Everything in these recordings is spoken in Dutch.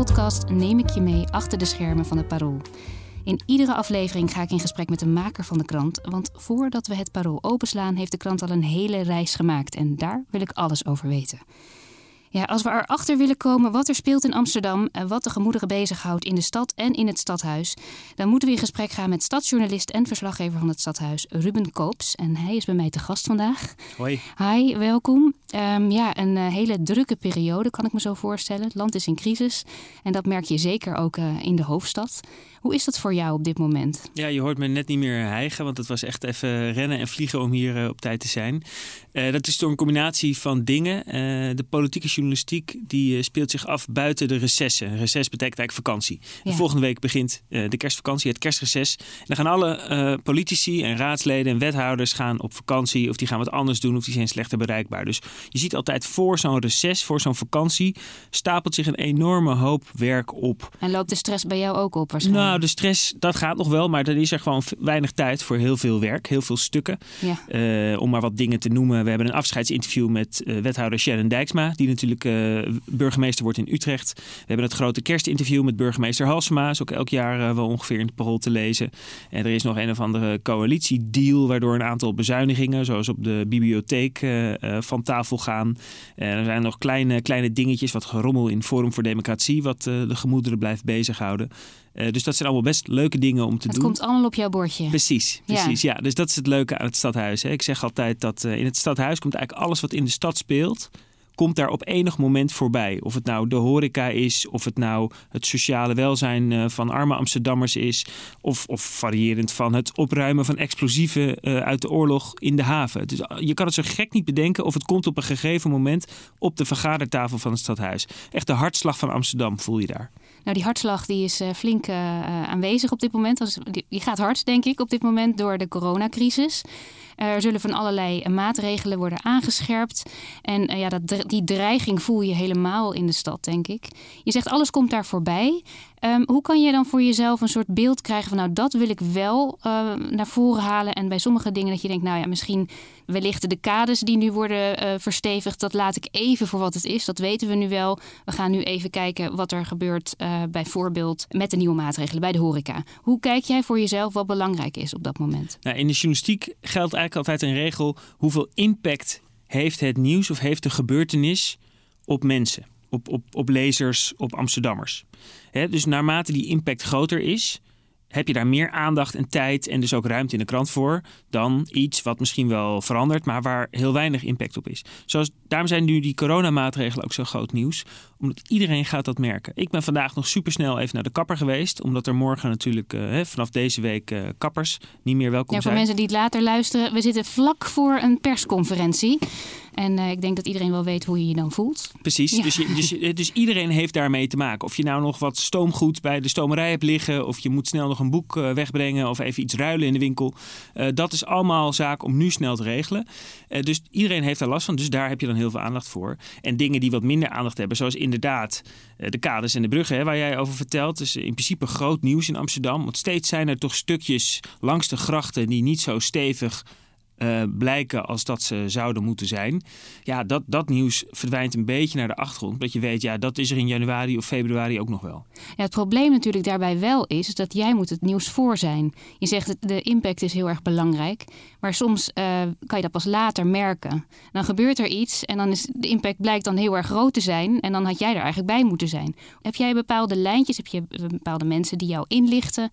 Podcast neem ik je mee achter de schermen van het Parool. In iedere aflevering ga ik in gesprek met de maker van de krant, want voordat we het Parool openslaan heeft de krant al een hele reis gemaakt en daar wil ik alles over weten. Ja, als we erachter willen komen wat er speelt in Amsterdam en wat de gemoederen bezighoudt in de stad en in het stadhuis, dan moeten we in gesprek gaan met stadsjournalist en verslaggever van het stadhuis, Ruben Koops. En hij is bij mij te gast vandaag. Hoi. Hi, welkom. Um, ja, een uh, hele drukke periode kan ik me zo voorstellen. Het land is in crisis en dat merk je zeker ook uh, in de hoofdstad. Hoe is dat voor jou op dit moment? Ja, je hoort me net niet meer hijgen, want het was echt even rennen en vliegen om hier uh, op tijd te zijn. Uh, dat is door een combinatie van dingen. Uh, de politieke journalistiek die speelt zich af buiten de recessen. Reces betekent eigenlijk vakantie. Ja. volgende week begint de kerstvakantie, het kerstreces. En dan gaan alle politici en raadsleden en wethouders gaan op vakantie of die gaan wat anders doen of die zijn slechter bereikbaar. Dus je ziet altijd voor zo'n reces, voor zo'n vakantie, stapelt zich een enorme hoop werk op. En loopt de stress bij jou ook op waarschijnlijk? Nou, de stress, dat gaat nog wel, maar er is er gewoon weinig tijd voor heel veel werk, heel veel stukken. Ja. Uh, om maar wat dingen te noemen. We hebben een afscheidsinterview met uh, wethouder Sharon Dijksma, die natuurlijk uh, burgemeester wordt in Utrecht. We hebben het grote kerstinterview met burgemeester Halsema, is ook elk jaar wel ongeveer in het parool te lezen. En er is nog een of andere coalitiedeal, waardoor een aantal bezuinigingen, zoals op de bibliotheek, van tafel gaan. Er zijn nog kleine, kleine dingetjes, wat gerommel in Forum voor Democratie, wat de gemoederen blijft bezighouden. Uh, dus dat zijn allemaal best leuke dingen om te het doen. Het komt allemaal op jouw bordje. Precies, precies. Ja. ja dus dat is het leuke aan het stadhuis. Hè. Ik zeg altijd dat uh, in het stadhuis komt eigenlijk alles wat in de stad speelt komt daar op enig moment voorbij. Of het nou de horeca is, of het nou het sociale welzijn uh, van arme Amsterdammers is, of, of variërend van het opruimen van explosieven uit de oorlog in de haven. Dus je kan het zo gek niet bedenken of het komt op een gegeven moment op de vergadertafel van het stadhuis. Echt de hartslag van Amsterdam voel je daar. Nou, die hartslag die is uh, flink aanwezig op dit moment. Die gaat hard, denk ik, op dit moment door de coronacrisis. Er zullen van allerlei maatregelen worden aangescherpt. En ja, dat, die dreiging voel je helemaal in de stad, denk ik. Je zegt alles komt daar voorbij. Um, hoe kan je dan voor jezelf een soort beeld krijgen van nou dat wil ik wel uh, naar voren halen en bij sommige dingen dat je denkt nou ja misschien wellicht de kades die nu worden uh, verstevigd dat laat ik even voor wat het is dat weten we nu wel. We gaan nu even kijken wat er gebeurt uh, bijvoorbeeld met de nieuwe maatregelen bij de horeca. Hoe kijk jij voor jezelf wat belangrijk is op dat moment? Nou, in de journalistiek geldt eigenlijk altijd een regel hoeveel impact heeft het nieuws of heeft de gebeurtenis op mensen, op, op, op lezers, op Amsterdammers. Dus naarmate die impact groter is, heb je daar meer aandacht en tijd en dus ook ruimte in de krant voor dan iets wat misschien wel verandert, maar waar heel weinig impact op is. Zoals, daarom zijn nu die coronamaatregelen ook zo groot nieuws, omdat iedereen gaat dat merken. Ik ben vandaag nog supersnel even naar de kapper geweest, omdat er morgen natuurlijk uh, vanaf deze week uh, kappers niet meer welkom ja, zijn. Voor mensen die het later luisteren, we zitten vlak voor een persconferentie. En uh, ik denk dat iedereen wel weet hoe je je dan voelt. Precies, ja. dus, je, dus, dus, iedereen heeft daarmee te maken. Of je nou nog wat stoomgoed bij de stomerij hebt liggen, of je moet snel nog een boek uh, wegbrengen, of even iets ruilen in de winkel. Uh, dat is allemaal zaak om nu snel te regelen. dus iedereen heeft daar last van, dus daar heb je dan heel veel aandacht voor. En dingen die wat minder aandacht hebben, zoals inderdaad de kaders en de bruggen, hè, waar jij over vertelt. Dus in principe groot nieuws in Amsterdam. Want steeds zijn er toch stukjes langs de grachten die niet zo stevig uh, blijken als dat ze zouden moeten zijn. Ja, dat, dat nieuws verdwijnt een beetje naar de achtergrond. Dat je weet, ja, dat is er in januari of februari ook nog wel. Ja, het probleem natuurlijk daarbij wel is, is dat jij moet het nieuws voor zijn. Je zegt de impact is heel erg belangrijk. Maar soms uh, kan je dat pas later merken. Dan gebeurt er iets en dan is de impact blijkt dan heel erg groot te zijn. En dan had jij er eigenlijk bij moeten zijn. Heb jij bepaalde lijntjes? Heb je bepaalde mensen die jou inlichten?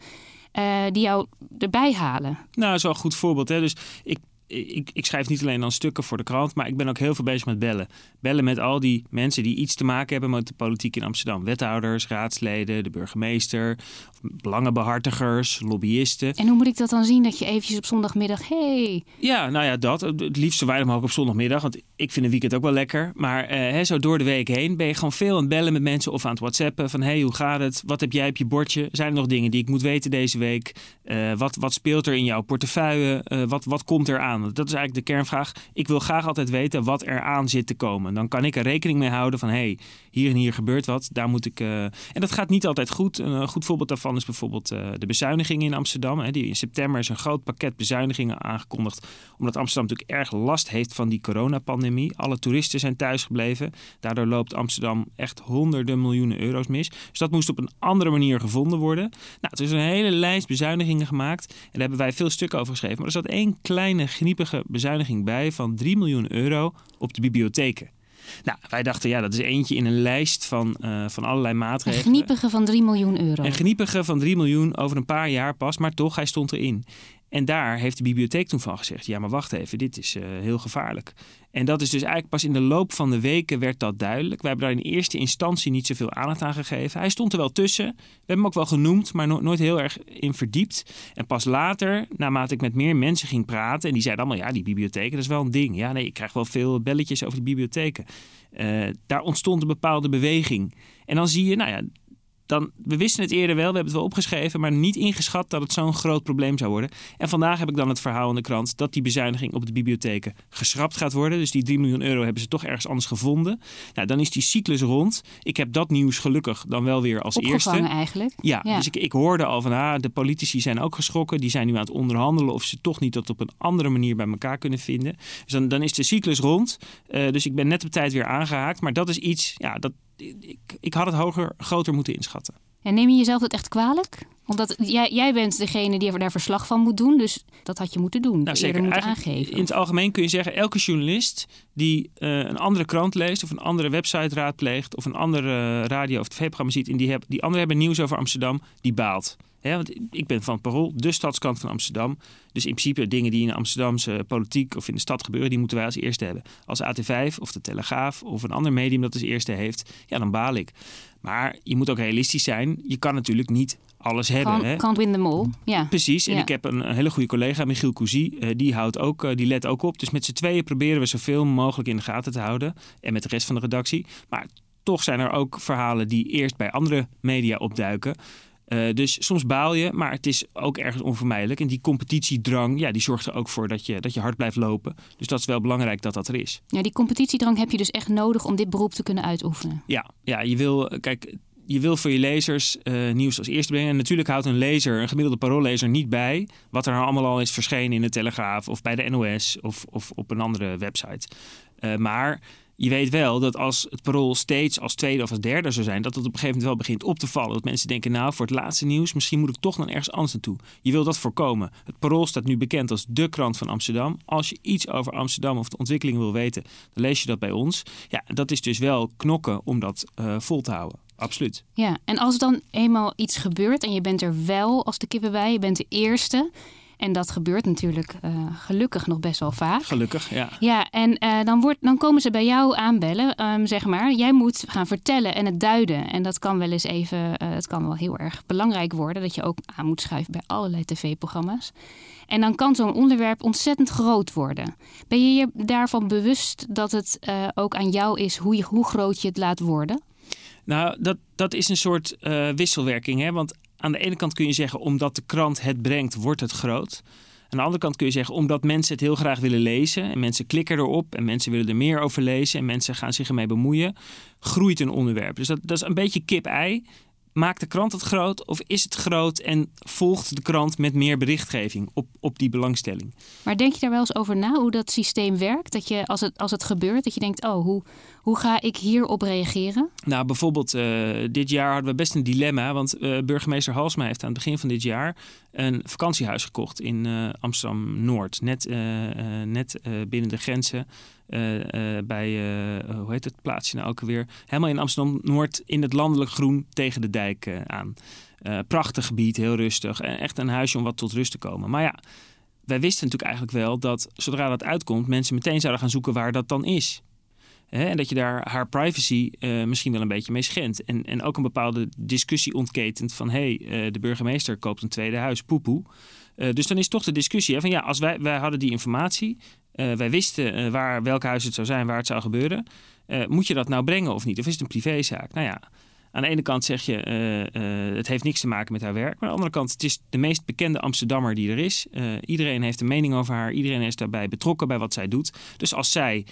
Uh, die jou erbij halen? Nou, dat is wel een goed voorbeeld. Hè? Dus ik ik, ik schrijf niet alleen dan stukken voor de krant, maar ik ben ook heel veel bezig met bellen. Bellen met al die mensen die iets te maken hebben met de politiek in Amsterdam. Wethouders, raadsleden, de burgemeester, belangenbehartigers, lobbyisten. En hoe moet ik dat dan zien dat je eventjes op zondagmiddag, hey. Ja, nou ja, dat. Het liefst zo weinig mogelijk op zondagmiddag, want ik vind een weekend ook wel lekker. Maar eh, zo door de week heen ben je gewoon veel aan het bellen met mensen of aan het whatsappen van hey, hoe gaat het? Wat heb jij op je bordje? Zijn er nog dingen die ik moet weten deze week? Uh, wat, wat speelt er in jouw portefeuille? Uh, wat, wat komt er aan? Dat is eigenlijk de kernvraag. Ik wil graag altijd weten wat er aan zit te komen. Dan kan ik er rekening mee houden van hey, hier en hier gebeurt wat. Daar moet ik. Uh... En dat gaat niet altijd goed. Een goed voorbeeld daarvan is bijvoorbeeld de bezuinigingen in Amsterdam. Hè. Die in september is een groot pakket bezuinigingen aangekondigd. Omdat Amsterdam natuurlijk erg last heeft van die coronapandemie. Alle toeristen zijn thuisgebleven. Daardoor loopt Amsterdam echt honderden miljoenen euro's mis. Dus dat moest op een andere manier gevonden worden. Nou, het is een hele lijst bezuinigingen gemaakt. En daar hebben wij veel stukken over geschreven. Maar er zat één kleine gniepige bezuiniging bij van 3 miljoen euro op de bibliotheken. Nou, wij dachten, ja, dat is eentje in een lijst van, uh, van allerlei maatregelen. Een gniepige van 3 miljoen euro. Een gniepige van 3 miljoen over een paar jaar pas, maar toch, hij stond erin. En daar heeft de bibliotheek toen van gezegd: ja, maar wacht even, dit is uh, heel gevaarlijk. En dat is dus eigenlijk pas in de loop van de weken werd dat duidelijk. Wij hebben daar in eerste instantie niet zoveel aandacht aan gegeven. Hij stond er wel tussen. We hebben hem ook wel genoemd, maar no nooit heel erg in verdiept. En pas later, naarmate ik met meer mensen ging praten, en die zeiden allemaal: ja, die bibliotheken, dat is wel een ding. Ja, nee, ik krijg wel veel belletjes over die bibliotheken. Uh, daar ontstond een bepaalde beweging. En dan zie je, nou ja, dan, we wisten het eerder wel, we hebben het wel opgeschreven, maar niet ingeschat dat het zo'n groot probleem zou worden. En vandaag heb ik dan het verhaal in de krant dat die bezuiniging op de bibliotheken geschrapt gaat worden. Dus die 3 miljoen euro hebben ze toch ergens anders gevonden. Nou, dan is die cyclus rond. Ik heb dat nieuws gelukkig dan wel weer als Opgevangen eerste. eigenlijk. Ja, dus ik, ik hoorde al van ah, de politici zijn ook geschrokken. Die zijn nu aan het onderhandelen of ze toch niet dat op een andere manier bij elkaar kunnen vinden. Dus dan, dan is de cyclus rond. Uh, dus ik ben net op tijd weer aangehaakt. Maar dat is iets, ja, dat, ik, ik had het hoger, groter moeten inschatten. En neem je jezelf dat echt kwalijk? Omdat jij, jij bent degene die daar verslag van moet doen. Dus dat had je moeten doen. Nou, zeker. Moeten aangeven. In het algemeen kun je zeggen, elke journalist die uh, een andere krant leest of een andere website raadpleegt of een andere radio of tv-programma ziet en die, heb, die anderen hebben nieuws over Amsterdam, die baalt. Want ik ben van het Parool, de stadskant van Amsterdam. Dus in principe dingen die in de Amsterdamse politiek of in de stad gebeuren, die moeten wij als eerste hebben. Als AT5 of de Telegraaf of een ander medium dat als eerste heeft, ja, dan baal ik. Maar je moet ook realistisch zijn. Je kan natuurlijk niet alles hebben. Can't, hè? can't win them all. Ja. Precies. En Ja. ik heb een, een hele goede collega, Michiel Cousy. eh, die, houdt ook, eh, die let ook op. Dus met z'n tweeën proberen we zoveel mogelijk in de gaten te houden. En met de rest van de redactie. Maar toch zijn er ook verhalen die eerst bij andere media opduiken. Eh, dus soms baal je, maar het is ook ergens onvermijdelijk. En die competitiedrang, ja, die zorgt er ook voor dat je, dat je hard blijft lopen. Dus dat is wel belangrijk dat dat er is. Ja, die competitiedrang heb je dus echt nodig om dit beroep te kunnen uitoefenen. Ja, ja je wil, kijk, je wil voor je lezers eh, nieuws als eerste brengen. En natuurlijk houdt een lezer, een gemiddelde paroollezer, niet bij wat er nou allemaal al is verschenen in de Telegraaf of bij de NOS of, of op een andere website. Eh, maar je weet wel dat als het parool steeds als tweede of als derde zou zijn, dat het op een gegeven moment wel begint op te vallen. Dat mensen denken, nou, voor het laatste nieuws, misschien moet ik toch naar ergens anders naartoe. Je wil dat voorkomen. Het parool staat nu bekend als de krant van Amsterdam. Als je iets over Amsterdam of de ontwikkeling wil weten, dan lees je dat bij ons. Ja, dat is dus wel knokken om dat uh, vol te houden. Absoluut. Ja, en als dan eenmaal iets gebeurt en je bent er wel als de kippen bij, je bent de eerste. En dat gebeurt natuurlijk uh, gelukkig nog best wel vaak. Gelukkig, ja. Ja, en uh, dan, wordt, dan komen ze bij jou aanbellen, um, zeg maar. Jij moet gaan vertellen en het duiden. En dat kan wel eens even, uh, het kan wel heel erg belangrijk worden... dat je ook aan moet schuiven bij allerlei tv-programma's. En dan kan zo'n onderwerp ontzettend groot worden. Ben je je daarvan bewust dat het ook aan jou is hoe, je, hoe groot je het laat worden? Nou, dat, dat is een soort uh, wisselwerking. Hè? Want aan de ene kant kun je zeggen, omdat de krant het brengt, wordt het groot. Aan de andere kant kun je zeggen, omdat mensen het heel graag willen lezen. En mensen klikken erop en mensen willen er meer over lezen. En mensen gaan zich ermee bemoeien. Groeit een onderwerp. Dus dat, dat is een beetje kip-ei. Maakt de krant het groot of is het groot en volgt de krant met meer berichtgeving op, op die belangstelling? Maar denk je daar wel eens over na hoe dat systeem werkt? Dat je als het, als het gebeurt, dat je denkt: oh, hoe, hoe ga ik hierop reageren? Nou, bijvoorbeeld uh, dit jaar hadden we best een dilemma. Want uh, burgemeester Halsma heeft aan het begin van dit jaar een vakantiehuis gekocht in uh, Amsterdam Noord. Net, net binnen de grenzen. Bij, hoe heet het plaatsje nou ook alweer? Helemaal in Amsterdam-Noord in het landelijk groen tegen de dijk aan. prachtig gebied, heel rustig. Echt een huisje om wat tot rust te komen. Maar ja, wij wisten natuurlijk eigenlijk wel dat zodra dat uitkomt, mensen meteen zouden gaan zoeken waar dat dan is. En dat je daar haar privacy uh, misschien wel een beetje mee schendt. En, en ook een bepaalde discussie ontketent van... hé, hey, uh, de burgemeester koopt een tweede huis, poepoe. Uh, dus dan is toch de discussie van ja, als wij, wij hadden die informatie... wij wisten waar, welk huis het zou zijn, waar het zou gebeuren... moet je dat nou brengen of niet? Of is het een privézaak? Nou ja, aan de ene kant zeg je, het heeft niks te maken met haar werk. Maar aan de andere kant, het is de meest bekende Amsterdammer die er is. Iedereen heeft een mening over haar. Iedereen is daarbij betrokken bij wat zij doet. Dus als zij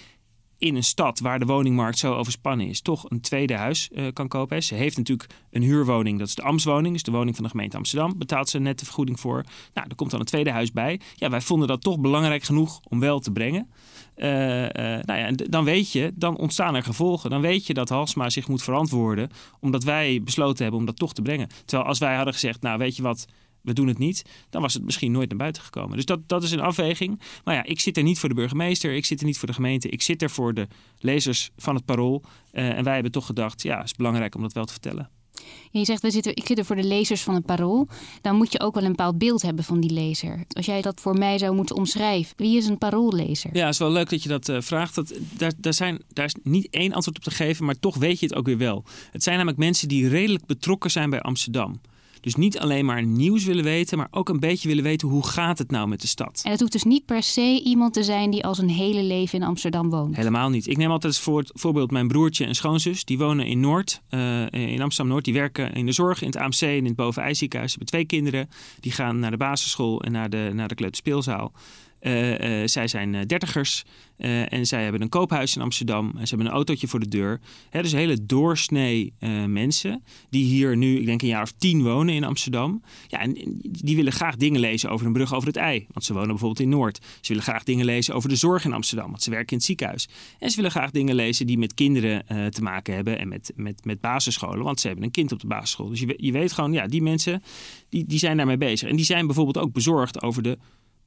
in een stad waar de woningmarkt zo overspannen is, toch een tweede huis uh, kan kopen. Ze heeft natuurlijk een huurwoning, dat is de Amswoning, dus de woning van de gemeente Amsterdam. Betaalt ze net de vergoeding voor. Nou, er komt dan een tweede huis bij. Ja, wij vonden dat toch belangrijk genoeg om wel te brengen. Uh, nou ja, dan weet je, dan ontstaan er gevolgen. Dan weet je dat Halsma zich moet verantwoorden, omdat wij besloten hebben om dat toch te brengen. Terwijl als wij hadden gezegd, nou weet je wat, we doen het niet, dan was het misschien nooit naar buiten gekomen. Dus dat, dat is een afweging. Maar ja, ik zit er niet voor de burgemeester, ik zit er niet voor de gemeente, ik zit er voor de lezers van het parool. Uh, en wij hebben toch gedacht, ja, het is belangrijk om dat wel te vertellen. je zegt, we zitten, ik zit er voor de lezers van het parool. Dan moet je ook wel een bepaald beeld hebben van die lezer. Als jij dat voor mij zou moeten omschrijven, wie is een paroollezer? Ja, het is wel leuk dat je dat uh, vraagt. Dat, daar, daar, zijn, daar is niet één antwoord op te geven, maar toch weet je het ook weer wel. Het zijn namelijk mensen die redelijk betrokken zijn bij Amsterdam. Dus niet alleen maar nieuws willen weten, maar ook een beetje willen weten hoe gaat het nou met de stad. En het hoeft dus niet per se iemand te zijn die al zijn hele leven in Amsterdam woont. Helemaal niet. Ik neem altijd als voor, voorbeeld mijn broertje en schoonzus. Die wonen in Noord, uh, in Amsterdam-Noord. Die werken in de zorg, in het AMC en in het Bovenijziekenhuis. Ze hebben twee kinderen. Die gaan naar de basisschool en naar de, naar de kleuterspeelzaal. Uh, uh, zij zijn dertigers uh, en zij hebben een koophuis in Amsterdam. En ze hebben een autootje voor de deur. He, dus hele doorsnee mensen die hier nu, ik denk een jaar of tien wonen in Amsterdam. Ja, en die willen graag dingen lezen over een brug over het ei. Want ze wonen bijvoorbeeld in Noord. Ze willen graag dingen lezen over de zorg in Amsterdam. Want ze werken in het ziekenhuis. En ze willen graag dingen lezen die met kinderen te maken hebben. En met, met, met basisscholen. Want ze hebben een kind op de basisschool. Dus je, je weet gewoon, ja, die mensen die, die zijn daarmee bezig. En die zijn bijvoorbeeld ook bezorgd over de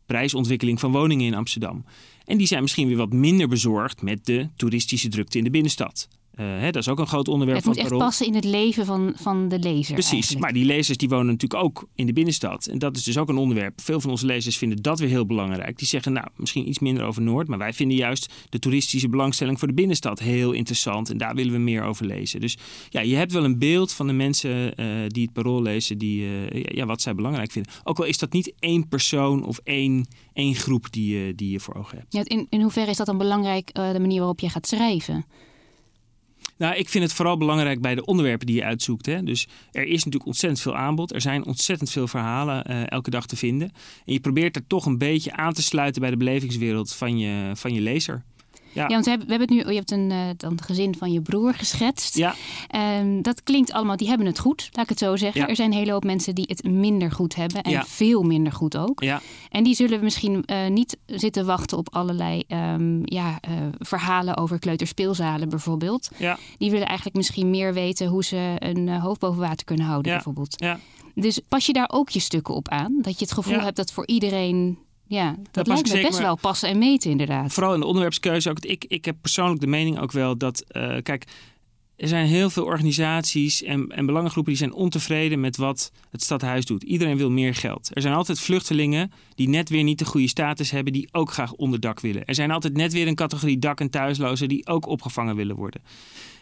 prijsontwikkeling van woningen in Amsterdam. En die zijn misschien weer wat minder bezorgd met de toeristische drukte in de binnenstad. Uh, hè, dat is ook een groot onderwerp het van moet echt passen in het leven van, van de lezer. Precies, eigenlijk. maar die lezers die wonen natuurlijk ook in de binnenstad. En dat is dus ook een onderwerp. Veel van onze lezers vinden dat weer heel belangrijk. Die zeggen nou, misschien iets minder over Noord. Maar wij vinden juist de toeristische belangstelling voor de binnenstad heel interessant. En daar willen we meer over lezen. Dus ja, je hebt wel een beeld van de mensen uh, die het parool lezen. Die, uh, ja, wat zij belangrijk vinden. Ook al is dat niet één persoon of één, één groep die, die je voor ogen hebt. Ja, in, in hoeverre is dat dan belangrijk, de manier waarop je gaat schrijven? Nou, ik vind het vooral belangrijk bij de onderwerpen die je uitzoekt. Hè. Dus er is natuurlijk ontzettend veel aanbod. Er zijn ontzettend veel verhalen uh, elke dag te vinden. En je probeert er toch een beetje aan te sluiten bij de belevingswereld van je, van je lezer. Ja. want we hebben, we hebben het nu, je hebt een uh, dan gezin van je broer geschetst. Ja. Um, dat klinkt allemaal, die hebben het goed, laat ik het zo zeggen. Ja. Er zijn een hele hoop mensen die het minder goed hebben en Ja. veel minder goed ook. Ja. En die zullen misschien uh, niet zitten wachten op allerlei um, ja, uh, verhalen over kleuterspeelzalen bijvoorbeeld. Ja. Die willen eigenlijk misschien meer weten hoe ze een hoofd boven water kunnen houden bijvoorbeeld. Ja. Dus pas je daar ook je stukken op aan? Dat je het gevoel hebt dat voor iedereen... Ja, dat lijkt me best maar- wel passen en meten inderdaad. Vooral in de onderwerpskeuze. Ook, ik, ik heb persoonlijk de mening ook wel dat, eh, kijk, er zijn heel veel organisaties en, en belangengroepen die zijn ontevreden met wat het stadhuis doet. Iedereen wil meer geld. Er zijn altijd vluchtelingen die net weer niet de goede status hebben, die ook graag onderdak willen. Er zijn altijd net weer een categorie dak- en thuislozen die ook opgevangen willen worden.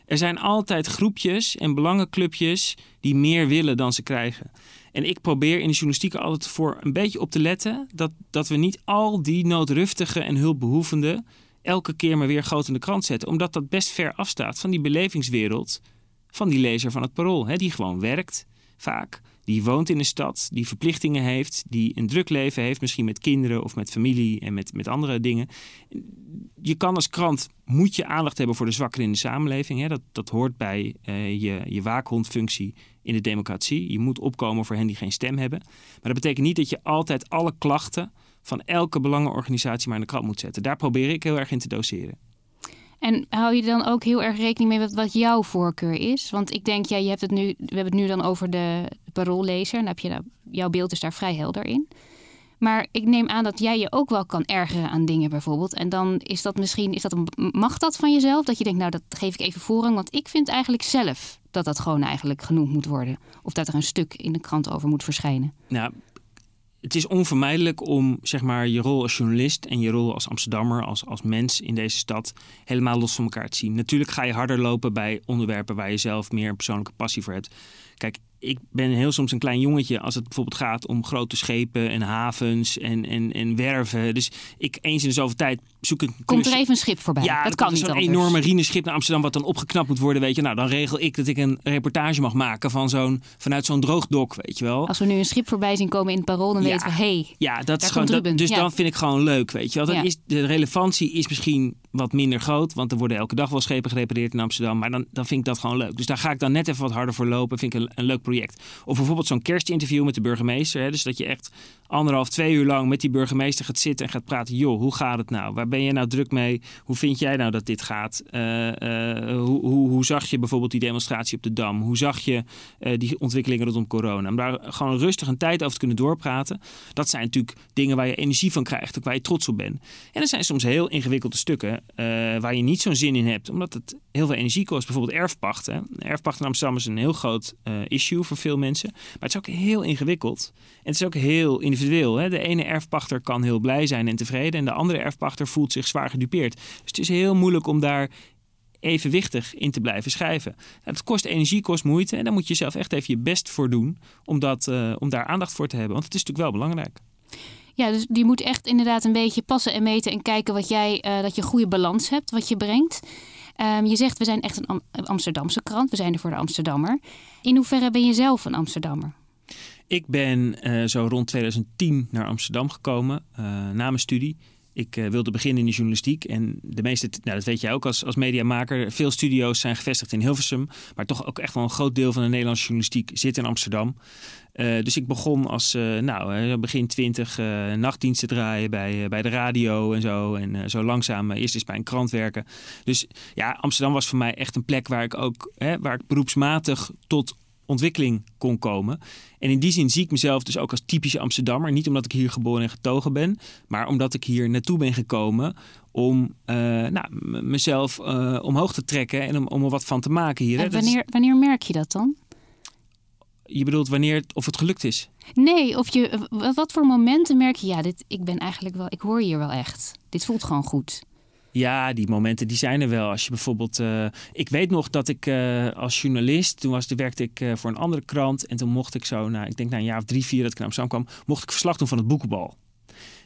Er zijn altijd groepjes en belangenclubjes die meer willen dan ze krijgen. En ik probeer in de journalistiek altijd voor een beetje op te letten dat, dat we niet al die noodruftige en hulpbehoevenden elke keer maar weer groot in de krant zetten. Omdat dat best ver afstaat van die belevingswereld van die lezer van het parool. Hè, die gewoon werkt, vaak. Die woont in de stad, die verplichtingen heeft, die een druk leven heeft, misschien met kinderen of met familie en met, met andere dingen. Je kan als krant, moet je aandacht hebben voor de zwakkeren in de samenleving. Hè? Dat, dat hoort bij eh, je, je waakhondfunctie in de democratie. Je moet opkomen voor hen die geen stem hebben. Maar dat betekent niet dat je altijd alle klachten van elke belangenorganisatie maar in de krant moet zetten. Daar probeer ik heel erg in te doseren. En hou je dan ook heel erg rekening mee met wat jouw voorkeur is? Want ik denk, ja, je hebt het nu, we hebben het nu dan over de paroollezer. En heb je, jouw beeld is daar vrij helder in. Maar ik neem aan dat jij je ook wel kan ergeren aan dingen bijvoorbeeld. En dan is dat misschien, is dat een, mag dat van jezelf? Dat je denkt, nou dat geef ik even voorrang. Want ik vind eigenlijk zelf dat dat gewoon eigenlijk genoemd moet worden. Of dat er een stuk in de krant over moet verschijnen. Nou, het is onvermijdelijk om zeg maar, je rol als journalist en je rol als Amsterdammer, als, als mens in deze stad, helemaal los van elkaar te zien. Natuurlijk ga je harder lopen bij onderwerpen waar je zelf meer persoonlijke passie voor hebt. Kijk, ik ben heel soms een klein jongetje als het bijvoorbeeld gaat om grote schepen en havens en, en, en werven. Dus ik eens in de zoveel tijd zoek. Komt er even een schip voorbij? Ja, dat kan niet zo'n enorm marineschip naar Amsterdam wat dan opgeknapt moet worden, weet je. Nou, dan regel ik dat ik een reportage mag maken van zo'n, vanuit zo'n droogdok, weet je wel. Als we nu een schip voorbij zien komen in het parool, dan Ja. weten we, hey, Ja, dat is gewoon. Dat, dus ja. dan vind ik gewoon leuk, weet je wel. Dan is, de relevantie is misschien wat minder groot, want er worden elke dag wel schepen gerepareerd in Amsterdam. Maar dan, dan vind ik dat gewoon leuk. Dus daar ga ik dan net even wat harder voor lopen. Vind ik een, een leuk project. Of bijvoorbeeld zo'n kerstinterview met de burgemeester. Hè, dus dat je echt anderhalf, twee uur lang met die burgemeester gaat zitten en gaat praten. Joh, hoe gaat het nou? Waar ben je nou druk mee? Hoe vind jij nou dat dit gaat? Eh, eh, hoe, hoe, zag je bijvoorbeeld die demonstratie op de Dam? Hoe zag je eh, die ontwikkelingen rondom corona? Om daar gewoon rustig een tijd over te kunnen doorpraten. Dat zijn natuurlijk dingen waar je energie van krijgt, ook waar je trots op bent. En er zijn soms heel ingewikkelde stukken waar je niet zo'n zin in hebt, omdat het heel veel energie kost. Bijvoorbeeld erfpacht. Hè. Erfpacht in Amsterdam is een heel groot issue voor veel mensen. Maar het is ook heel ingewikkeld. En het is ook heel individueel. Hè. De ene erfpachter kan heel blij zijn en tevreden. En de andere erfpachter voelt zich zwaar gedupeerd. Dus het is heel moeilijk om daar evenwichtig in te blijven schrijven. Nou, het kost energie, kost moeite. En daar moet je zelf echt even je best voor doen om, dat, eh, om daar aandacht voor te hebben. Want het is natuurlijk wel belangrijk. Ja, dus die moet echt inderdaad een beetje passen en meten en kijken wat jij, eh, dat je een goede balans hebt, wat je brengt. Ehm, je zegt, we zijn echt een Am- een Amsterdamse krant, we zijn er voor de Amsterdammer. In hoeverre ben je zelf een Amsterdammer? Ik ben eh, zo rond 2010 naar Amsterdam gekomen na mijn studie. Ik eh, wilde beginnen in de journalistiek. En de meeste, nou, dat weet jij ook als, als mediamaker. Veel studio's zijn gevestigd in Hilversum. Maar toch ook echt wel een groot deel van de Nederlandse journalistiek zit in Amsterdam. Eh, dus ik begon als eh, nou, begin twintig nachtdiensten draaien bij, bij de radio en zo. En zo langzaam eerst eens bij een krant werken. Dus ja, Amsterdam was voor mij echt een plek waar ik ook hè, waar ik beroepsmatig tot ontwikkeling kon komen. En in die zin zie ik mezelf dus ook als typische Amsterdammer. Niet omdat ik hier geboren en getogen ben, maar omdat ik hier naartoe ben gekomen om eh, nou, mezelf eh, omhoog te trekken en om, om er wat van te maken hier. En is- wanneer, wanneer merk je dat dan? je bedoelt wanneer het, of het gelukt is? Nee, of je, wat voor momenten merk je, ja, dit, ik ben eigenlijk wel, ik hoor hier wel echt. Dit voelt gewoon goed. Ja, die momenten die zijn er wel. Als je bijvoorbeeld, eh, ik weet nog dat ik eh, als journalist, toen was, werkte ik eh, voor een andere krant en toen mocht ik zo, na, ik denk na een jaar of drie, vier dat ik naar Amsterdam kwam, mocht ik verslag doen van het boekenbal.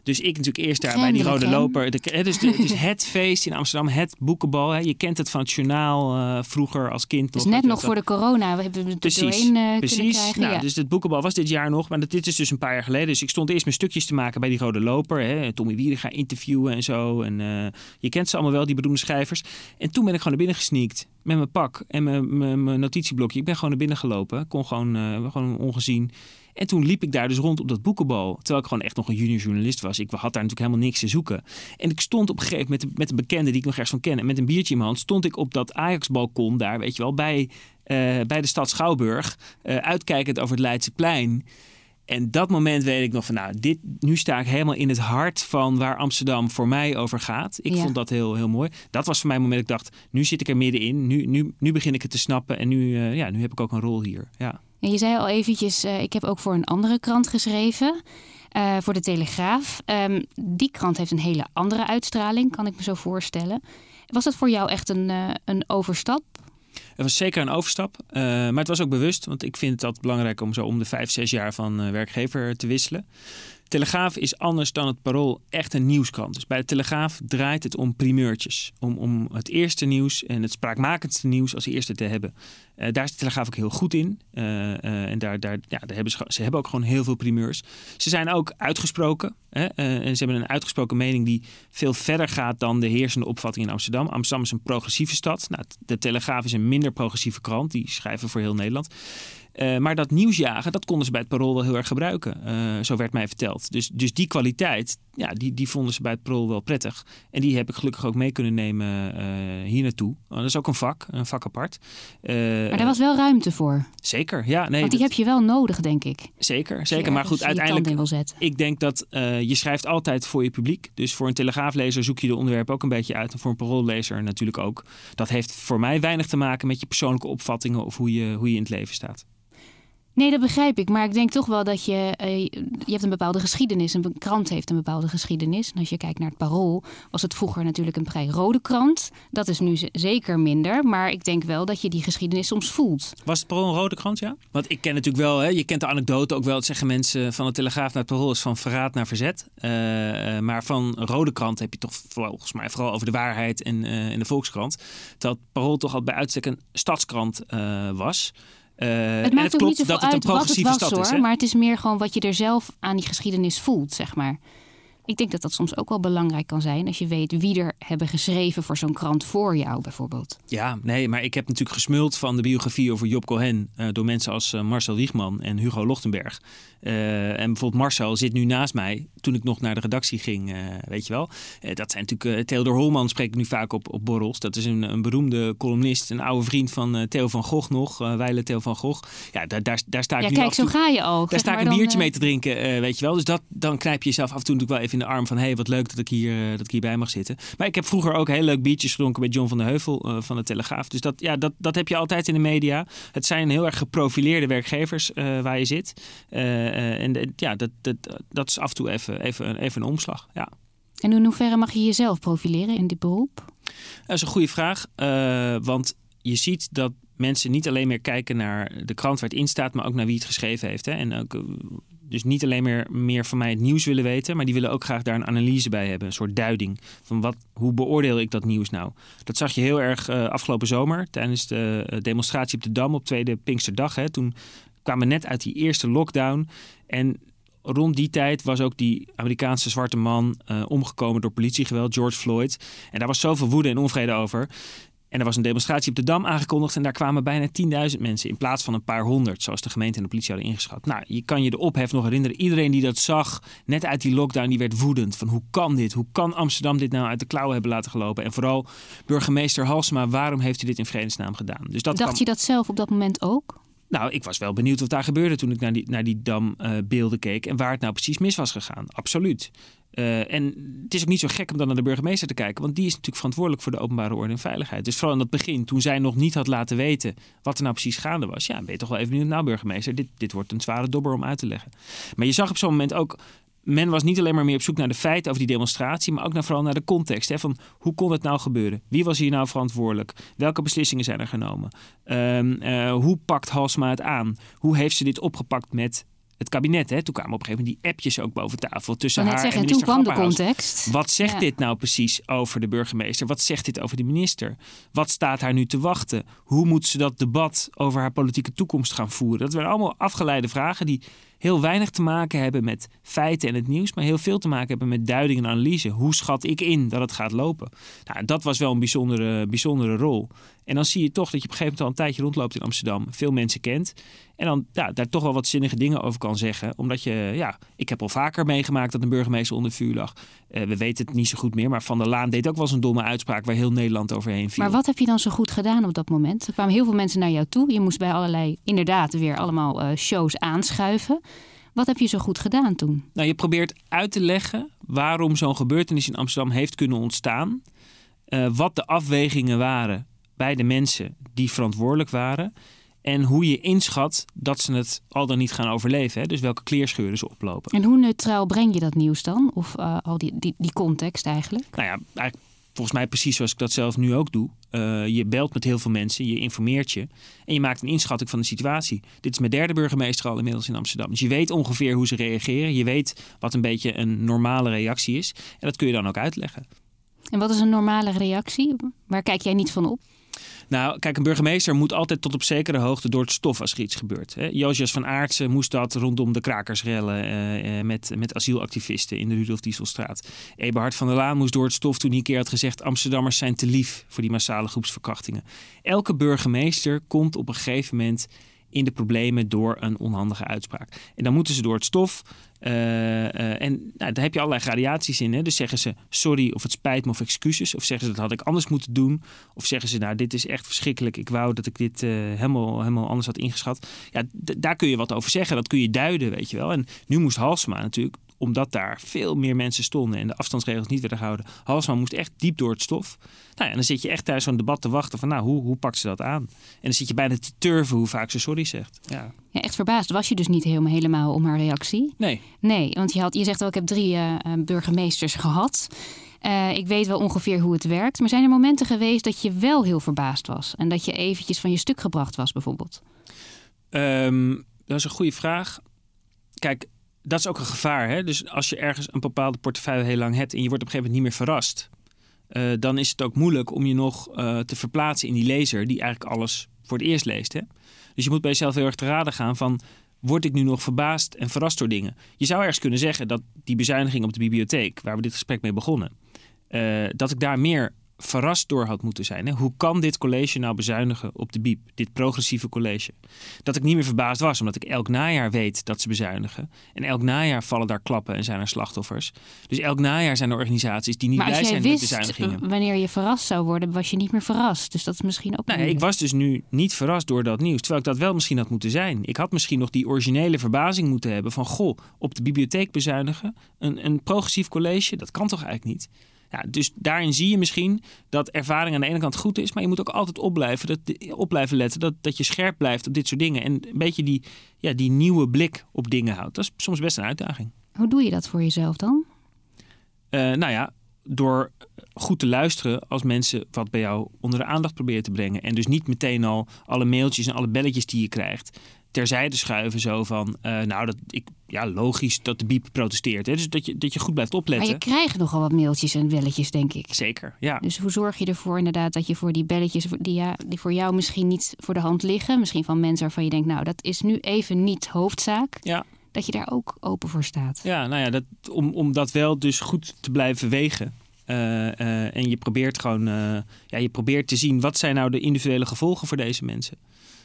Dus ik natuurlijk eerst daar bij die rode loper. De, het, is de- het is het feest in Amsterdam, het boekenbal. Hè. Je kent het van het journaal eh, vroeger als kind. Dus nog, net nog voor de corona, we hebben het Precies, doorheen eh, kunnen precies. krijgen. Nou, ja. Dus het boekenbal was dit jaar nog, maar dit is dus een paar jaar geleden. Dus ik stond eerst mijn stukjes te maken bij die rode loper. Hè. Tommy Wieren gaan interviewen en zo. En eh, je kent ze allemaal wel, die beroemde schrijvers. En toen ben ik gewoon naar binnen gesneakt met mijn pak en mijn, mijn, mijn notitieblokje. Ik ben gewoon naar binnen gelopen, kon gewoon, gewoon ongezien. En toen liep ik daar dus rond op dat boekenbal. Terwijl ik gewoon echt nog een junior journalist was. Ik had daar natuurlijk helemaal niks te zoeken. En ik stond op een gegeven moment met, met een bekende die ik nog ergens van ken. En met een biertje in mijn hand stond ik op dat Ajax-balkon daar, weet je wel, bij, eh, bij de stad Schouwburg. eh, uitkijkend over het Leidseplein. En dat moment weet ik nog van, nou, dit, nu sta ik helemaal in het hart van waar Amsterdam voor mij over gaat. Ik Ja. vond dat heel, heel mooi. Dat was voor mij het moment dat ik dacht, nu zit ik er middenin. Nu, nu, nu begin ik het te snappen en nu, eh, ja, nu heb ik ook een rol hier. Ja. Je zei al eventjes, eh, ik heb ook voor een andere krant geschreven. eh, voor de Telegraaf. Ehm, die krant heeft een hele andere uitstraling, kan ik me zo voorstellen. Was dat voor jou echt een, eh, een overstap? Het was zeker een overstap, maar het was ook bewust. Want ik vind het altijd belangrijk om zo om de vijf, zes jaar van werkgever te wisselen. Telegraaf is anders dan het Parool echt een nieuwskrant. Dus bij de Telegraaf draait het om primeurtjes. Om, om het eerste nieuws en het spraakmakendste nieuws als eerste te hebben. Eh, daar is de Telegraaf ook heel goed in. Eh, eh, en daar, daar, ja, daar hebben ze, ze hebben ook gewoon heel veel primeurs. Ze zijn ook uitgesproken. Hè? en ze hebben een uitgesproken mening die veel verder gaat dan de heersende opvatting in Amsterdam. Amsterdam is een progressieve stad. Nou, de Telegraaf is een minder progressieve krant. Die schrijven voor heel Nederland. Eh, maar dat nieuwsjagen, dat konden ze bij het Parool wel heel erg gebruiken. Eh, zo werd mij verteld. Dus, dus die kwaliteit, ja, die, die vonden ze bij het Parool wel prettig. En die heb ik gelukkig ook mee kunnen nemen eh, hier naartoe. Want dat is ook een vak, een vak apart. Maar daar was wel ruimte voor. Zeker, ja. Nee, Want die dat- heb je wel nodig, denk ik. Zeker, zeker. Maar goed, uiteindelijk... Ik denk dat je schrijft altijd voor je publiek. Dus voor een telegraaflezer zoek je de onderwerpen ook een beetje uit. En voor een paroollezer natuurlijk ook. Dat heeft voor mij weinig te maken met je persoonlijke opvattingen of hoe je, hoe je in het leven staat. Nee, dat begrijp ik. Maar ik denk toch wel dat je. Uh, je hebt een bepaalde geschiedenis. Een krant heeft een bepaalde geschiedenis. En als je kijkt naar het parool, was het vroeger natuurlijk een vrij rode krant. Dat is nu zeker minder. Maar ik denk wel dat je die geschiedenis soms voelt. Was het parool een rode krant, ja? Want ik ken natuurlijk wel, hè, je kent de anekdote ook wel. Het zeggen mensen van de Telegraaf naar het parool is van verraad naar verzet. Uh, maar van rode krant heb je toch volgens mij vooral over de waarheid en, uh, de Volkskrant. Het parool toch al bij uitstek een stadskrant was. Uh, het maakt ook niet zoveel dat het een progressieve het was, hoor, is. Maar het is meer gewoon wat je er zelf aan die geschiedenis voelt, zeg maar. Ik denk dat dat soms ook wel belangrijk kan zijn als je weet wie er hebben geschreven voor zo'n krant voor jou bijvoorbeeld. Ja, nee, maar ik heb natuurlijk gesmuld van de biografie over Job Cohen uh, door mensen als uh, Marcel Wiegman en Hugo Lochtenberg. Uh, en bijvoorbeeld Marcel zit nu naast mij toen ik nog naar de redactie ging, weet je wel. dat zijn natuurlijk, Theodor Holman spreekt nu vaak op, op borrels. Dat is een, een beroemde columnist, een oude vriend van Theo van Gogh nog, Weile Theo van Gogh. Ja, daar, daar, daar sta ik ja, nu kijk, zo ga je ook. Daar sta ik een biertje mee te drinken, weet je wel. Dus dat, dan knijp je jezelf af en toe natuurlijk wel even in de arm van... hé, hey, wat leuk dat ik, hier, uh, dat ik hierbij mag zitten. Maar ik heb vroeger ook heel leuk biertjes gedronken met John van der Heuvel uh, van de Telegraaf. Dus dat, ja, dat, dat heb je altijd in de media. Het zijn heel erg geprofileerde werkgevers uh, waar je zit. en ja, dat, dat, dat is af en toe even, even, even een omslag. Ja. En in hoeverre mag je jezelf profileren in dit beroep? Dat is een goede vraag. want je ziet dat mensen niet alleen meer kijken naar de krant waar het in staat, maar ook naar wie het geschreven heeft. Hè? En ook dus niet alleen meer, meer van mij het nieuws willen weten, maar die willen ook graag daar een analyse bij hebben. Een soort duiding van wat, hoe beoordeel ik dat nieuws nou. Dat zag je heel erg uh, afgelopen zomer tijdens de uh, demonstratie op de Dam op tweede Pinksterdag. Hè. Toen kwamen we net uit die eerste lockdown en rond die tijd was ook die Amerikaanse zwarte man uh, omgekomen door politiegeweld, George Floyd. En daar was zoveel woede en onvrede over. En er was een demonstratie op de Dam aangekondigd en daar kwamen bijna 10.000 mensen in plaats van een paar honderd, zoals de gemeente en de politie hadden ingeschat. Nou, je kan je de ophef nog herinneren. Iedereen die dat zag, net uit die lockdown, die werd woedend. Van hoe kan dit? Hoe kan Amsterdam dit nou uit de klauwen hebben laten gelopen? En vooral burgemeester Halsema, waarom heeft u dit in vredesnaam gedaan? Dus dat Dacht je dat zelf op dat moment ook? Nou, ik was wel benieuwd wat daar gebeurde toen ik naar die, naar die dambeelden uh, keek en waar het nou precies mis was gegaan. Absoluut. Uh, en het is ook niet zo gek om dan naar de burgemeester te kijken, want die is natuurlijk verantwoordelijk voor de openbare orde en veiligheid. Dus vooral in dat begin, toen zij nog niet had laten weten wat er nou precies gaande was, ja, ben je toch wel even benieuwd, nou burgemeester, dit, dit wordt een zware dobber om uit te leggen. Maar je zag op zo'n moment ook, men was niet alleen maar meer op zoek naar de feiten over die demonstratie, maar ook naar, vooral naar de context. Hè, van hoe kon het nou gebeuren? Wie was hier nou verantwoordelijk? Welke beslissingen zijn er genomen? Um, uh, hoe pakt Halsma het aan? Hoe heeft ze dit opgepakt met het kabinet. Hè? Toen kwamen op een gegeven moment die appjes ook boven tafel tussen haar zeggen, en minister Toen kwam de context. Wat zegt dit nou precies over de burgemeester? Wat zegt dit over de minister? Wat staat haar nu te wachten? Hoe moet ze dat debat over haar politieke toekomst gaan voeren? Dat waren allemaal afgeleide vragen die heel weinig te maken hebben met feiten en het nieuws, maar heel veel te maken hebben met duiding en analyse. Hoe schat ik in dat het gaat lopen? Nou, dat was wel een bijzondere, bijzondere rol. En dan zie je toch dat je op een gegeven moment al een tijdje rondloopt in Amsterdam, veel mensen kent. En dan ja, daar toch wel wat zinnige dingen over kan zeggen. Omdat je, ja, ik heb al vaker meegemaakt dat een burgemeester onder vuur lag. Uh, we weten het niet zo goed meer, maar Van der Laan deed ook wel eens een domme uitspraak waar heel Nederland overheen viel. Maar wat heb je dan zo goed gedaan op dat moment? Er kwamen heel veel mensen naar jou toe. Je moest bij allerlei, inderdaad, weer allemaal uh, shows aanschuiven. Wat heb je zo goed gedaan toen? Nou, je probeert uit te leggen waarom zo'n gebeurtenis in Amsterdam heeft kunnen ontstaan. Uh, wat de afwegingen waren bij de mensen die verantwoordelijk waren. En hoe je inschat dat ze het al dan niet gaan overleven. Hè? Dus welke kleerscheuren ze oplopen. En hoe neutraal breng je dat nieuws dan? Of uh, al die, die, die context eigenlijk? Nou ja, eigenlijk volgens mij precies zoals ik dat zelf nu ook doe. Uh, je belt met heel veel mensen, je informeert je en je maakt een inschatting van de situatie. Dit is mijn derde burgemeester al inmiddels in Amsterdam. Dus je weet ongeveer hoe ze reageren. Je weet wat een beetje een normale reactie is. En dat kun je dan ook uitleggen. En wat is een normale reactie? Waar kijk jij niet van op? Nou, kijk, een burgemeester moet altijd tot op zekere hoogte door het stof als er iets gebeurt. Hè. Van Aartsen moest dat rondom de krakersrellen uh, met, met asielactivisten in de Rudolf Dieselstraat. Eberhard van der Laan moest door het stof toen hij een keer had gezegd... Amsterdammers zijn te lief voor die massale groepsverkrachtingen. Elke burgemeester komt op een gegeven moment in de problemen door een onhandige uitspraak. En dan moeten ze door het stof. Uh, uh, en nou, daar heb je allerlei gradaties in. Hè? Dus zeggen ze sorry of het spijt me of excuses. Of zeggen ze dat had ik anders moeten doen. Of zeggen ze nou dit is echt verschrikkelijk. Ik wou dat ik dit uh, helemaal, helemaal anders had ingeschat. Ja, daar kun je wat over zeggen. Dat kun je duiden, weet je wel. En nu moest Halsema natuurlijk omdat daar veel meer mensen stonden en de afstandsregels niet werden gehouden. Halsman moest echt diep door het stof. Nou ja, dan zit je echt thuis zo'n debat te wachten van nou, hoe, hoe pakt ze dat aan? En dan zit je bijna te turven hoe vaak ze sorry zegt. Ja, Ja, echt verbaasd was je dus niet helemaal, helemaal om haar reactie. nee. Nee, want je, had, je zegt wel, ik heb drie eh, burgemeesters gehad. Eh, ik weet wel ongeveer hoe het werkt. Maar zijn er momenten geweest dat je wel heel verbaasd was? En dat je eventjes van je stuk gebracht was bijvoorbeeld? Ehm, dat is een goede vraag. Kijk, dat is ook een gevaar. Hè? Dus als je ergens een bepaalde portefeuille heel lang hebt en je wordt op een gegeven moment niet meer verrast, eh, dan is het ook moeilijk om je nog eh, te verplaatsen in die lezer die eigenlijk alles voor het eerst leest. Hè? Dus je moet bij jezelf heel erg te raden gaan van. Word ik nu nog verbaasd en verrast door dingen? Je zou ergens kunnen zeggen dat die bezuiniging op de bibliotheek, waar we dit gesprek mee begonnen, eh, dat ik daar meer verrast door had moeten zijn. Hè? Hoe kan dit college nou bezuinigen op de BIEB, dit progressieve college? Dat ik niet meer verbaasd was, omdat ik elk najaar weet dat ze bezuinigen. En elk najaar vallen daar klappen en zijn er slachtoffers. Dus elk najaar zijn er organisaties die niet maar als blij jij zijn met bezuinigingen. wanneer je verrast zou worden, was je niet meer verrast. Dus dat is misschien ook Nou, ja, ik was dus nu niet verrast door dat nieuws. Terwijl ik dat wel misschien had moeten zijn. Ik had misschien nog die originele verbazing moeten hebben van... goh, op de bibliotheek bezuinigen, een, een progressief college, dat kan toch eigenlijk niet? Ja, dus daarin zie je misschien dat ervaring aan de ene kant goed is... maar je moet ook altijd op blijven, dat, op blijven letten dat, dat je scherp blijft op dit soort dingen. En een beetje die, ja, die nieuwe blik op dingen houdt. Dat is soms best een uitdaging. Hoe doe je dat voor jezelf dan? Eh, nou ja, door goed te luisteren als mensen wat bij jou onder de aandacht proberen te brengen. En dus niet meteen al alle mailtjes en alle belletjes die je krijgt terzijde schuiven. Zo van, eh, nou, dat, ik, ja, logisch dat de biep protesteert. Hè? Dus dat je, dat je goed blijft Maar opletten. je krijgt nogal wat mailtjes en belletjes, denk ik. Zeker, ja. Dus hoe zorg je ervoor inderdaad dat je voor die belletjes die, ja, die voor jou misschien niet voor de hand liggen, misschien van mensen waarvan je denkt, nou dat is nu even niet hoofdzaak, Ja, dat je daar ook open voor staat. ja nou ja, dat, om, om dat wel dus goed te blijven wegen. Eh, eh, en je probeert gewoon ja, je probeert te zien wat zijn nou de individuele gevolgen voor deze mensen.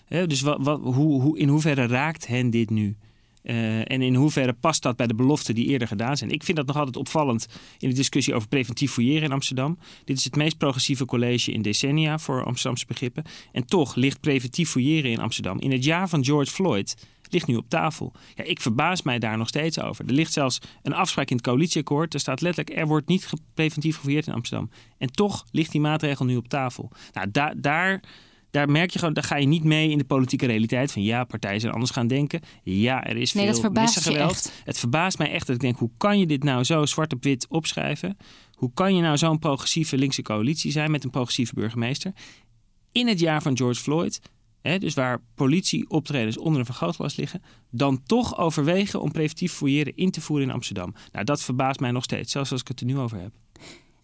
Hè, dus wat, hoe, hoe, in hoeverre raakt hen dit nu? Eh, en in hoeverre past dat bij de beloften die eerder gedaan zijn? Ik vind dat nog altijd opvallend in de discussie over preventief fouilleren in Amsterdam. Dit is het meest progressieve college in decennia voor Amsterdamse begrippen. En toch ligt preventief fouilleren in Amsterdam in het jaar van George Floyd ligt nu op tafel. Ja, ik verbaas mij daar nog steeds over. Er ligt zelfs een afspraak in het coalitieakkoord. Er staat letterlijk, er wordt niet preventief gefouilleerd in Amsterdam. En toch ligt die maatregel nu op tafel. Nou, da- daar, daar merk je gewoon, daar ga je niet mee in de politieke realiteit. Van ja, partijen zijn anders gaan denken. Ja, er is Nee, veel echt. Het verbaast mij echt dat ik denk, hoe kan je dit nou zo zwart op wit opschrijven? Hoe kan je nou zo'n progressieve linkse coalitie zijn met een progressieve burgemeester? In het jaar van George Floyd, hè, dus waar politieoptredens onder een vergrootglas liggen, dan toch overwegen om preventief fouilleren in te voeren in Amsterdam. Nou, dat verbaast mij nog steeds, zelfs als ik het er nu over heb.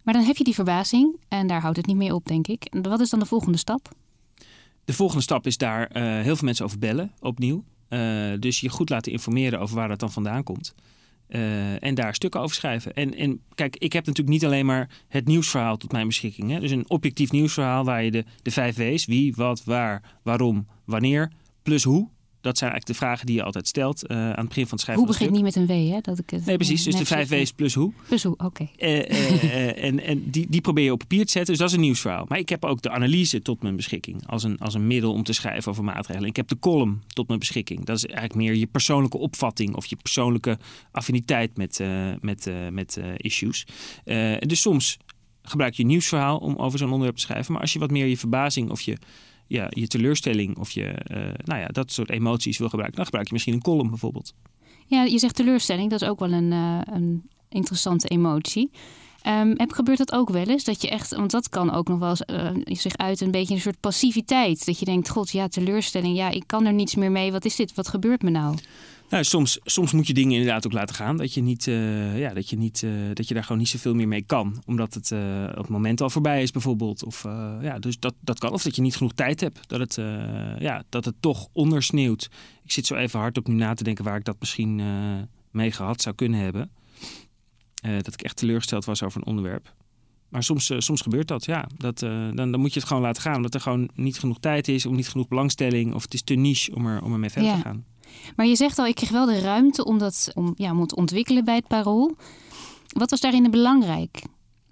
Maar dan heb je die verbazing en daar houdt het niet mee op, denk ik. Wat is dan de volgende stap? De volgende stap is daar eh, heel veel mensen over bellen, opnieuw. Eh, dus je goed laten informeren over waar dat dan vandaan komt. Eh, en daar stukken over schrijven. En, en kijk, ik heb natuurlijk niet alleen maar het nieuwsverhaal tot mijn beschikking. Hè? Dus een objectief nieuwsverhaal waar je de, de vijf W's, wie, wat, waar, waarom, wanneer, plus hoe. Dat zijn eigenlijk de vragen die je altijd stelt eh, aan het begin van het schrijven Hoe begint niet met een W, hè? Dat ik het. Nee, precies. Dus de vijf. W's plus hoe. Plus hoe, oké. Eh, eh, en en die, die probeer je op papier te zetten. Dus dat is een nieuwsverhaal. Maar ik heb ook de analyse tot mijn beschikking. Als een, als een middel om te schrijven over maatregelen. Ik heb de column tot mijn beschikking. Dat is eigenlijk meer je persoonlijke opvatting. Of je persoonlijke affiniteit met, met, met issues. Dus soms gebruik je een nieuwsverhaal om over zo'n onderwerp te schrijven. Maar als je wat meer je verbazing of je, ja, je teleurstelling... of je, eh, nou ja, dat soort emoties wil gebruiken... dan gebruik je misschien een column bijvoorbeeld. Ja, je zegt teleurstelling, dat is ook wel een, eh, een interessante emotie. Ehm, heb, gebeurt dat ook wel eens? Dat je echt, want dat kan ook nog wel eens eh, zich uit een beetje een soort passiviteit. Dat je denkt, god ja, teleurstelling, ja, ik kan er niets meer mee. Wat is dit? Wat gebeurt me nou? Nou, soms, soms moet je dingen inderdaad ook laten gaan. Dat je, niet, eh, ja, dat, je niet, eh, dat je daar gewoon niet zoveel meer mee kan. Omdat het eh, op het moment al voorbij is bijvoorbeeld. Of, eh, ja, dus dat, dat kan. Of dat je niet genoeg tijd hebt. Dat het, eh, ja, dat het toch ondersneeuwt. Ik zit zo even hard op nu na te denken waar ik dat misschien eh, mee gehad zou kunnen hebben. Eh, dat ik echt teleurgesteld was over een onderwerp. Maar soms, eh, soms gebeurt dat, ja. Dat, eh, dan, dan moet je het gewoon laten gaan. Omdat er gewoon niet genoeg tijd is, of niet genoeg belangstelling. Of het is te niche om, er, om ermee verder Ja. te gaan. Maar je zegt al, ik kreeg wel de ruimte om dat om, ja, om te ontwikkelen bij het parool. Wat was daarin belangrijk?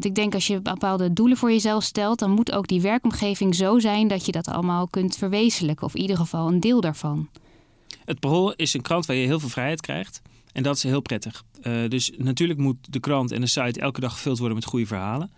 Want ik denk als je bepaalde doelen voor jezelf stelt, dan moet ook die werkomgeving zo zijn dat je dat allemaal kunt verwezenlijken. Of in ieder geval een deel daarvan. Het Parool is een krant waar je heel veel vrijheid krijgt. En dat is heel prettig. Uh, dus natuurlijk moet de krant en de site elke dag gevuld worden met goede verhalen.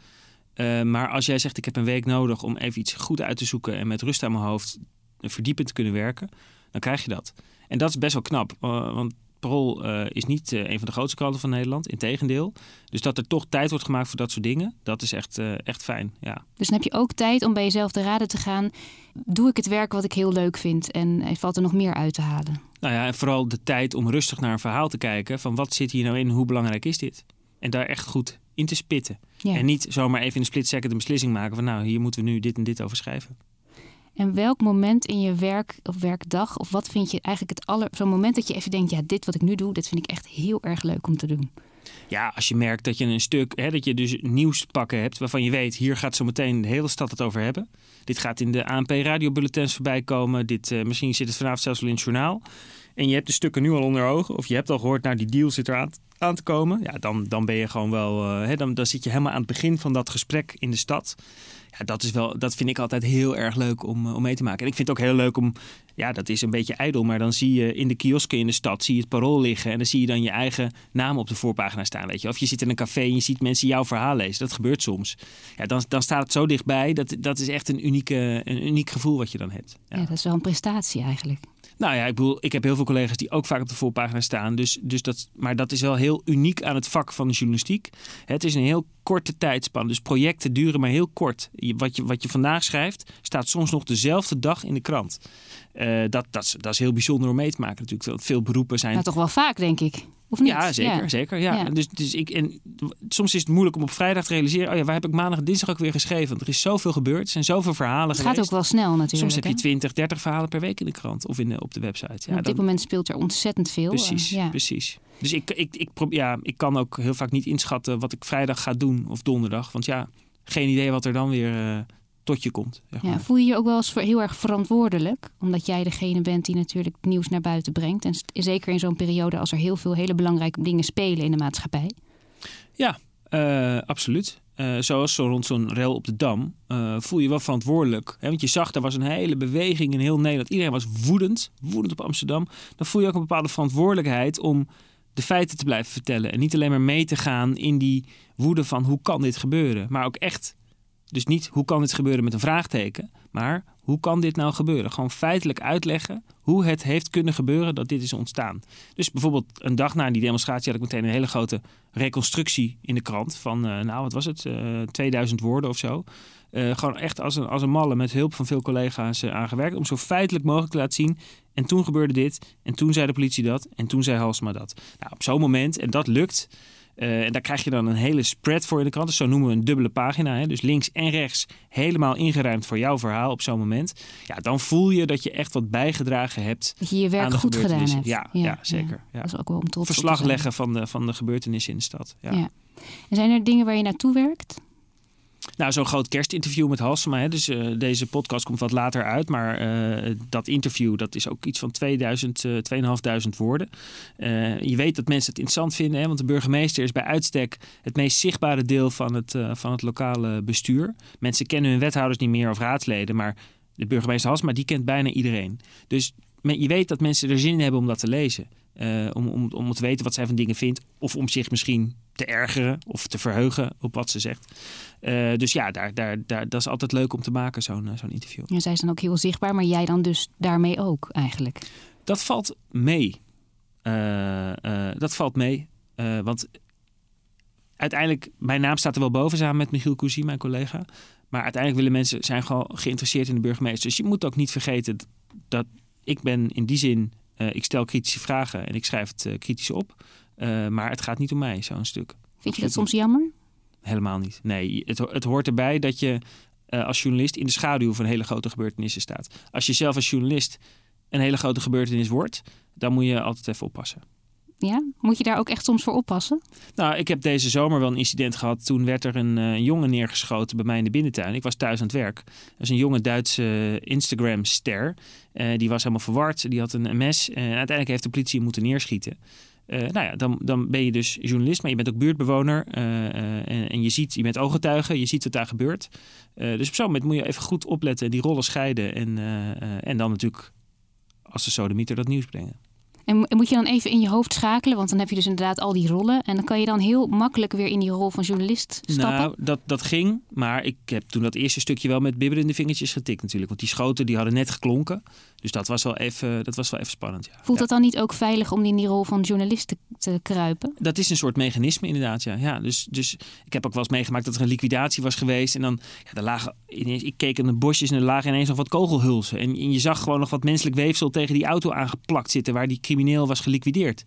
Uh, maar als jij zegt ik heb een week nodig om even iets goed uit te zoeken en met rust aan mijn hoofd verdiepend te kunnen werken, dan krijg je dat. En dat is best wel knap, uh, want Parool uh, is niet uh, een van de grootste kranten van Nederland. Integendeel. Dus dat er toch tijd wordt gemaakt voor dat soort dingen, dat is echt, uh, echt fijn. Ja. Dus dan heb je ook tijd om bij jezelf te raden te gaan. Doe ik het werk wat ik heel leuk vind en valt er nog meer uit te halen? Nou ja, en vooral de tijd om rustig naar een verhaal te kijken. Van wat zit hier nou in hoe belangrijk is dit? En daar echt goed in te spitten. Ja. En niet zomaar even in een split second een beslissing maken van nou, hier moeten we nu dit en dit over schrijven. En welk moment in je werk of werkdag, of wat vind je eigenlijk het aller... Zo'n moment dat je even denkt, ja, dit wat ik nu doe, dit vind ik echt heel erg leuk om te doen. Ja, als je merkt dat je een stuk, hè, dat je dus nieuws pakken hebt waarvan je weet, hier gaat zo meteen de hele stad het over hebben. Dit gaat in de ANP radiobulletins voorbij komen. Dit, uh, misschien zit het vanavond zelfs wel in het journaal. En je hebt de stukken nu al onder ogen, of je hebt al gehoord, nou die deal zit eraan aan te komen. Ja, dan, dan ben je gewoon wel, uh, hè, dan, dan zit je helemaal aan het begin van dat gesprek in de stad ja, dat, is wel, dat vind ik altijd heel erg leuk om, om mee te maken. En ik vind het ook heel leuk om, ja, dat is een beetje ijdel, maar dan zie je in de kiosken in de stad zie je het parool liggen en dan zie je dan je eigen naam op de voorpagina staan. Weet je. Of je zit in een café en je ziet mensen jouw verhaal lezen. Dat gebeurt soms. Ja, dan, dan staat het zo dichtbij. Dat, dat is echt een, unieke, een uniek gevoel wat je dan hebt. Ja, dat is wel een prestatie eigenlijk. Nou ja, ik bedoel, ik heb heel veel collega's die ook vaak op de voorpagina staan. Dus, dus dat, maar dat is wel heel uniek aan het vak van de journalistiek. Het is een heel korte tijdspan. Dus projecten duren maar heel kort. Wat je, wat je vandaag schrijft, staat soms nog dezelfde dag in de krant. Uh, dat, dat, is, dat is heel bijzonder om mee te maken natuurlijk. Veel beroepen zijn... Nou, toch wel vaak, denk ik. Of niet? Ja, zeker. Ja. zeker ja. ja. Dus, dus ik, en soms is het moeilijk om op vrijdag te realiseren... oh ja, waar heb ik maandag en dinsdag ook weer geschreven? Want er is zoveel gebeurd, er zijn zoveel verhalen Het geweest. gaat ook wel snel natuurlijk. Soms heb je hè? 20, 30 verhalen per week in de krant of in de, op de website. Ja, En op dit dan- moment speelt er ontzettend veel. Precies, Eh, ja. precies. Dus ik, ik, ik, ja, ik kan ook heel vaak niet inschatten wat ik vrijdag ga doen of donderdag. Want ja, geen idee wat er dan weer eh, tot je komt. Zeg maar. Ja, voel je je ook wel eens voor- heel erg verantwoordelijk? Omdat jij degene bent die natuurlijk nieuws naar buiten brengt. En zeker in zo'n periode als er heel veel hele belangrijke dingen spelen in de maatschappij. Ja, eh, absoluut. Eh, zoals zo rond zo'n rel op de Dam eh, voel je wel verantwoordelijk. Hè? Want je zag, er was een hele beweging in heel Nederland. Iedereen was woedend, woedend op Amsterdam. Dan voel je ook een bepaalde verantwoordelijkheid om de feiten te blijven vertellen. En niet alleen maar mee te gaan in die woede van hoe kan dit gebeuren. Maar ook echt, dus niet hoe kan dit gebeuren met een vraagteken. Maar hoe kan dit nou gebeuren? Gewoon feitelijk uitleggen hoe het heeft kunnen gebeuren dat dit is ontstaan. Dus bijvoorbeeld een dag na die demonstratie had ik meteen een hele grote reconstructie in de krant. Van, eh, nou wat was het, Eh 2000 woorden of zo. Eh, gewoon echt als een, als een malle met hulp van veel collega's eh, aangewerkt. Om zo feitelijk mogelijk te laten zien. En toen gebeurde dit. En toen zei de politie dat. En toen zei Halsma dat. Nou, op zo'n moment, en dat lukt. Eh, en daar krijg je dan een hele spread voor in de krant. Dus zo noemen we een dubbele pagina. Hè? Dus links en rechts helemaal ingeruimd voor jouw verhaal op zo'n moment. Ja, dan voel je dat je echt wat bijgedragen hebt. Dat je je aan werk de goed gedaan hebt. Ja, ja, zeker. Ja. Dat is ook wel om te Verslag leggen van de, van de gebeurtenissen in de stad. Ja. Ja. En zijn er dingen waar je naartoe werkt? Nou, zo'n groot kerstinterview met Halsema. Hè. Dus eh, deze podcast komt wat later uit. Maar eh, dat interview, dat is ook iets van 2000, eh 2500 woorden. Eh, je weet dat mensen het interessant vinden. Hè, want de burgemeester is bij uitstek het meest zichtbare deel van het, van het lokale bestuur. Mensen kennen hun wethouders niet meer of raadsleden. Maar de burgemeester Halsema, die kent bijna iedereen. Dus je weet dat mensen er zin in hebben om dat te lezen. Eh, om, om, om te weten wat zij van dingen vindt. Of om zich misschien te ergeren of te verheugen op wat ze zegt. Eh, dus ja, daar, daar, daar, dat is altijd leuk om te maken, zo'n eh, zo'n interview. Ja, zij zijn ook heel zichtbaar, maar jij dan dus daarmee ook eigenlijk. Dat valt mee. Dat valt mee. Want uiteindelijk, mijn naam staat er wel boven samen met Michiel Cousy, mijn collega. Maar uiteindelijk willen mensen zijn gewoon geïnteresseerd in de burgemeester. Dus je moet ook niet vergeten dat ik ben in die zin, ik stel kritische vragen en ik schrijf het eh, kritisch op. Eh, maar het gaat niet om mij, zo'n stuk. Vind je dat soms jammer? Helemaal niet. Nee, het, het hoort erbij dat je eh, als journalist in de schaduw van hele grote gebeurtenissen staat. Als je zelf als journalist een hele grote gebeurtenis wordt, dan moet je altijd even oppassen. Ja? Moet je daar ook echt soms voor oppassen? Nou, ik heb deze zomer wel een incident gehad. Toen werd er een eh, jongen neergeschoten bij mij in de binnentuin. Ik was thuis aan het werk. Dat is een jonge Duitse Instagram-ster. Eh, die was helemaal verward. Die had een mes. En uiteindelijk heeft de politie hem moeten neerschieten. Eh, nou ja, dan, dan ben je dus journalist, maar je bent ook buurtbewoner. eh, eh, en, je ziet, je bent ooggetuige, je ziet wat daar gebeurt. Eh, dus op zo'n moment moet je even goed opletten, die rollen scheiden. En, eh, eh, en dan natuurlijk, als de sodemieter dat nieuws brengen. En moet je dan even in je hoofd schakelen? Want dan heb je dus inderdaad al die rollen. En dan kan je dan heel makkelijk weer in die rol van journalist stappen. Nou, dat, dat ging. Maar ik heb toen dat eerste stukje wel met bibberende vingertjes getikt natuurlijk. Want die schoten die hadden net geklonken. Dus dat was wel even, dat was wel even spannend. Ja. Voelt dat dan niet ook veilig om in die rol van journalist te, te, kruipen? Dat is een soort mechanisme inderdaad, ja. ja dus, dus ik heb ook wel eens meegemaakt dat er een liquidatie was geweest. En dan, ja, lagen ineens, ik keek in de bosjes en er lagen ineens nog wat kogelhulzen. En, en je zag gewoon nog wat menselijk weefsel tegen die auto aangeplakt zitten waar die crimineel was geliquideerd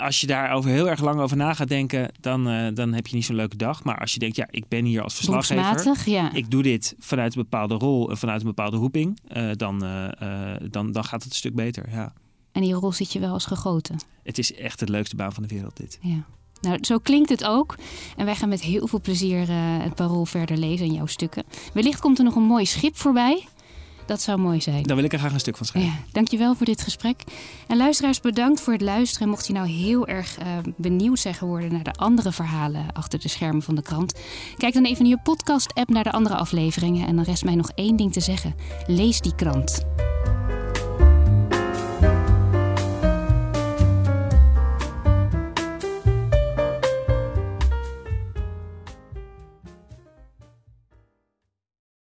als je daar over heel erg lang over na gaat denken, dan, uh, dan heb je niet zo'n leuke dag. Maar als je denkt, ja, ik ben hier als verslaggever. Ja. Ik doe dit vanuit een bepaalde rol en vanuit een bepaalde roeping. Uh, dan, uh, dan, dan gaat het een stuk beter. Ja. En die rol zit je wel als gegoten. Het is echt de leukste baan van de wereld, dit. Ja. Nou, zo klinkt het ook. En wij gaan met heel veel plezier het parool verder lezen in jouw stukken. Wellicht komt er nog een mooi schip voorbij. Dat zou mooi zijn. Daar wil ik er graag een stuk van schrijven. Ja, dankjewel voor dit gesprek. En luisteraars, bedankt voor het luisteren. Mocht je nou heel erg uh, benieuwd zijn geworden naar de andere verhalen achter de schermen van de krant, kijk dan even in je podcast-app naar de andere afleveringen. En dan rest mij nog één ding te zeggen: lees die krant.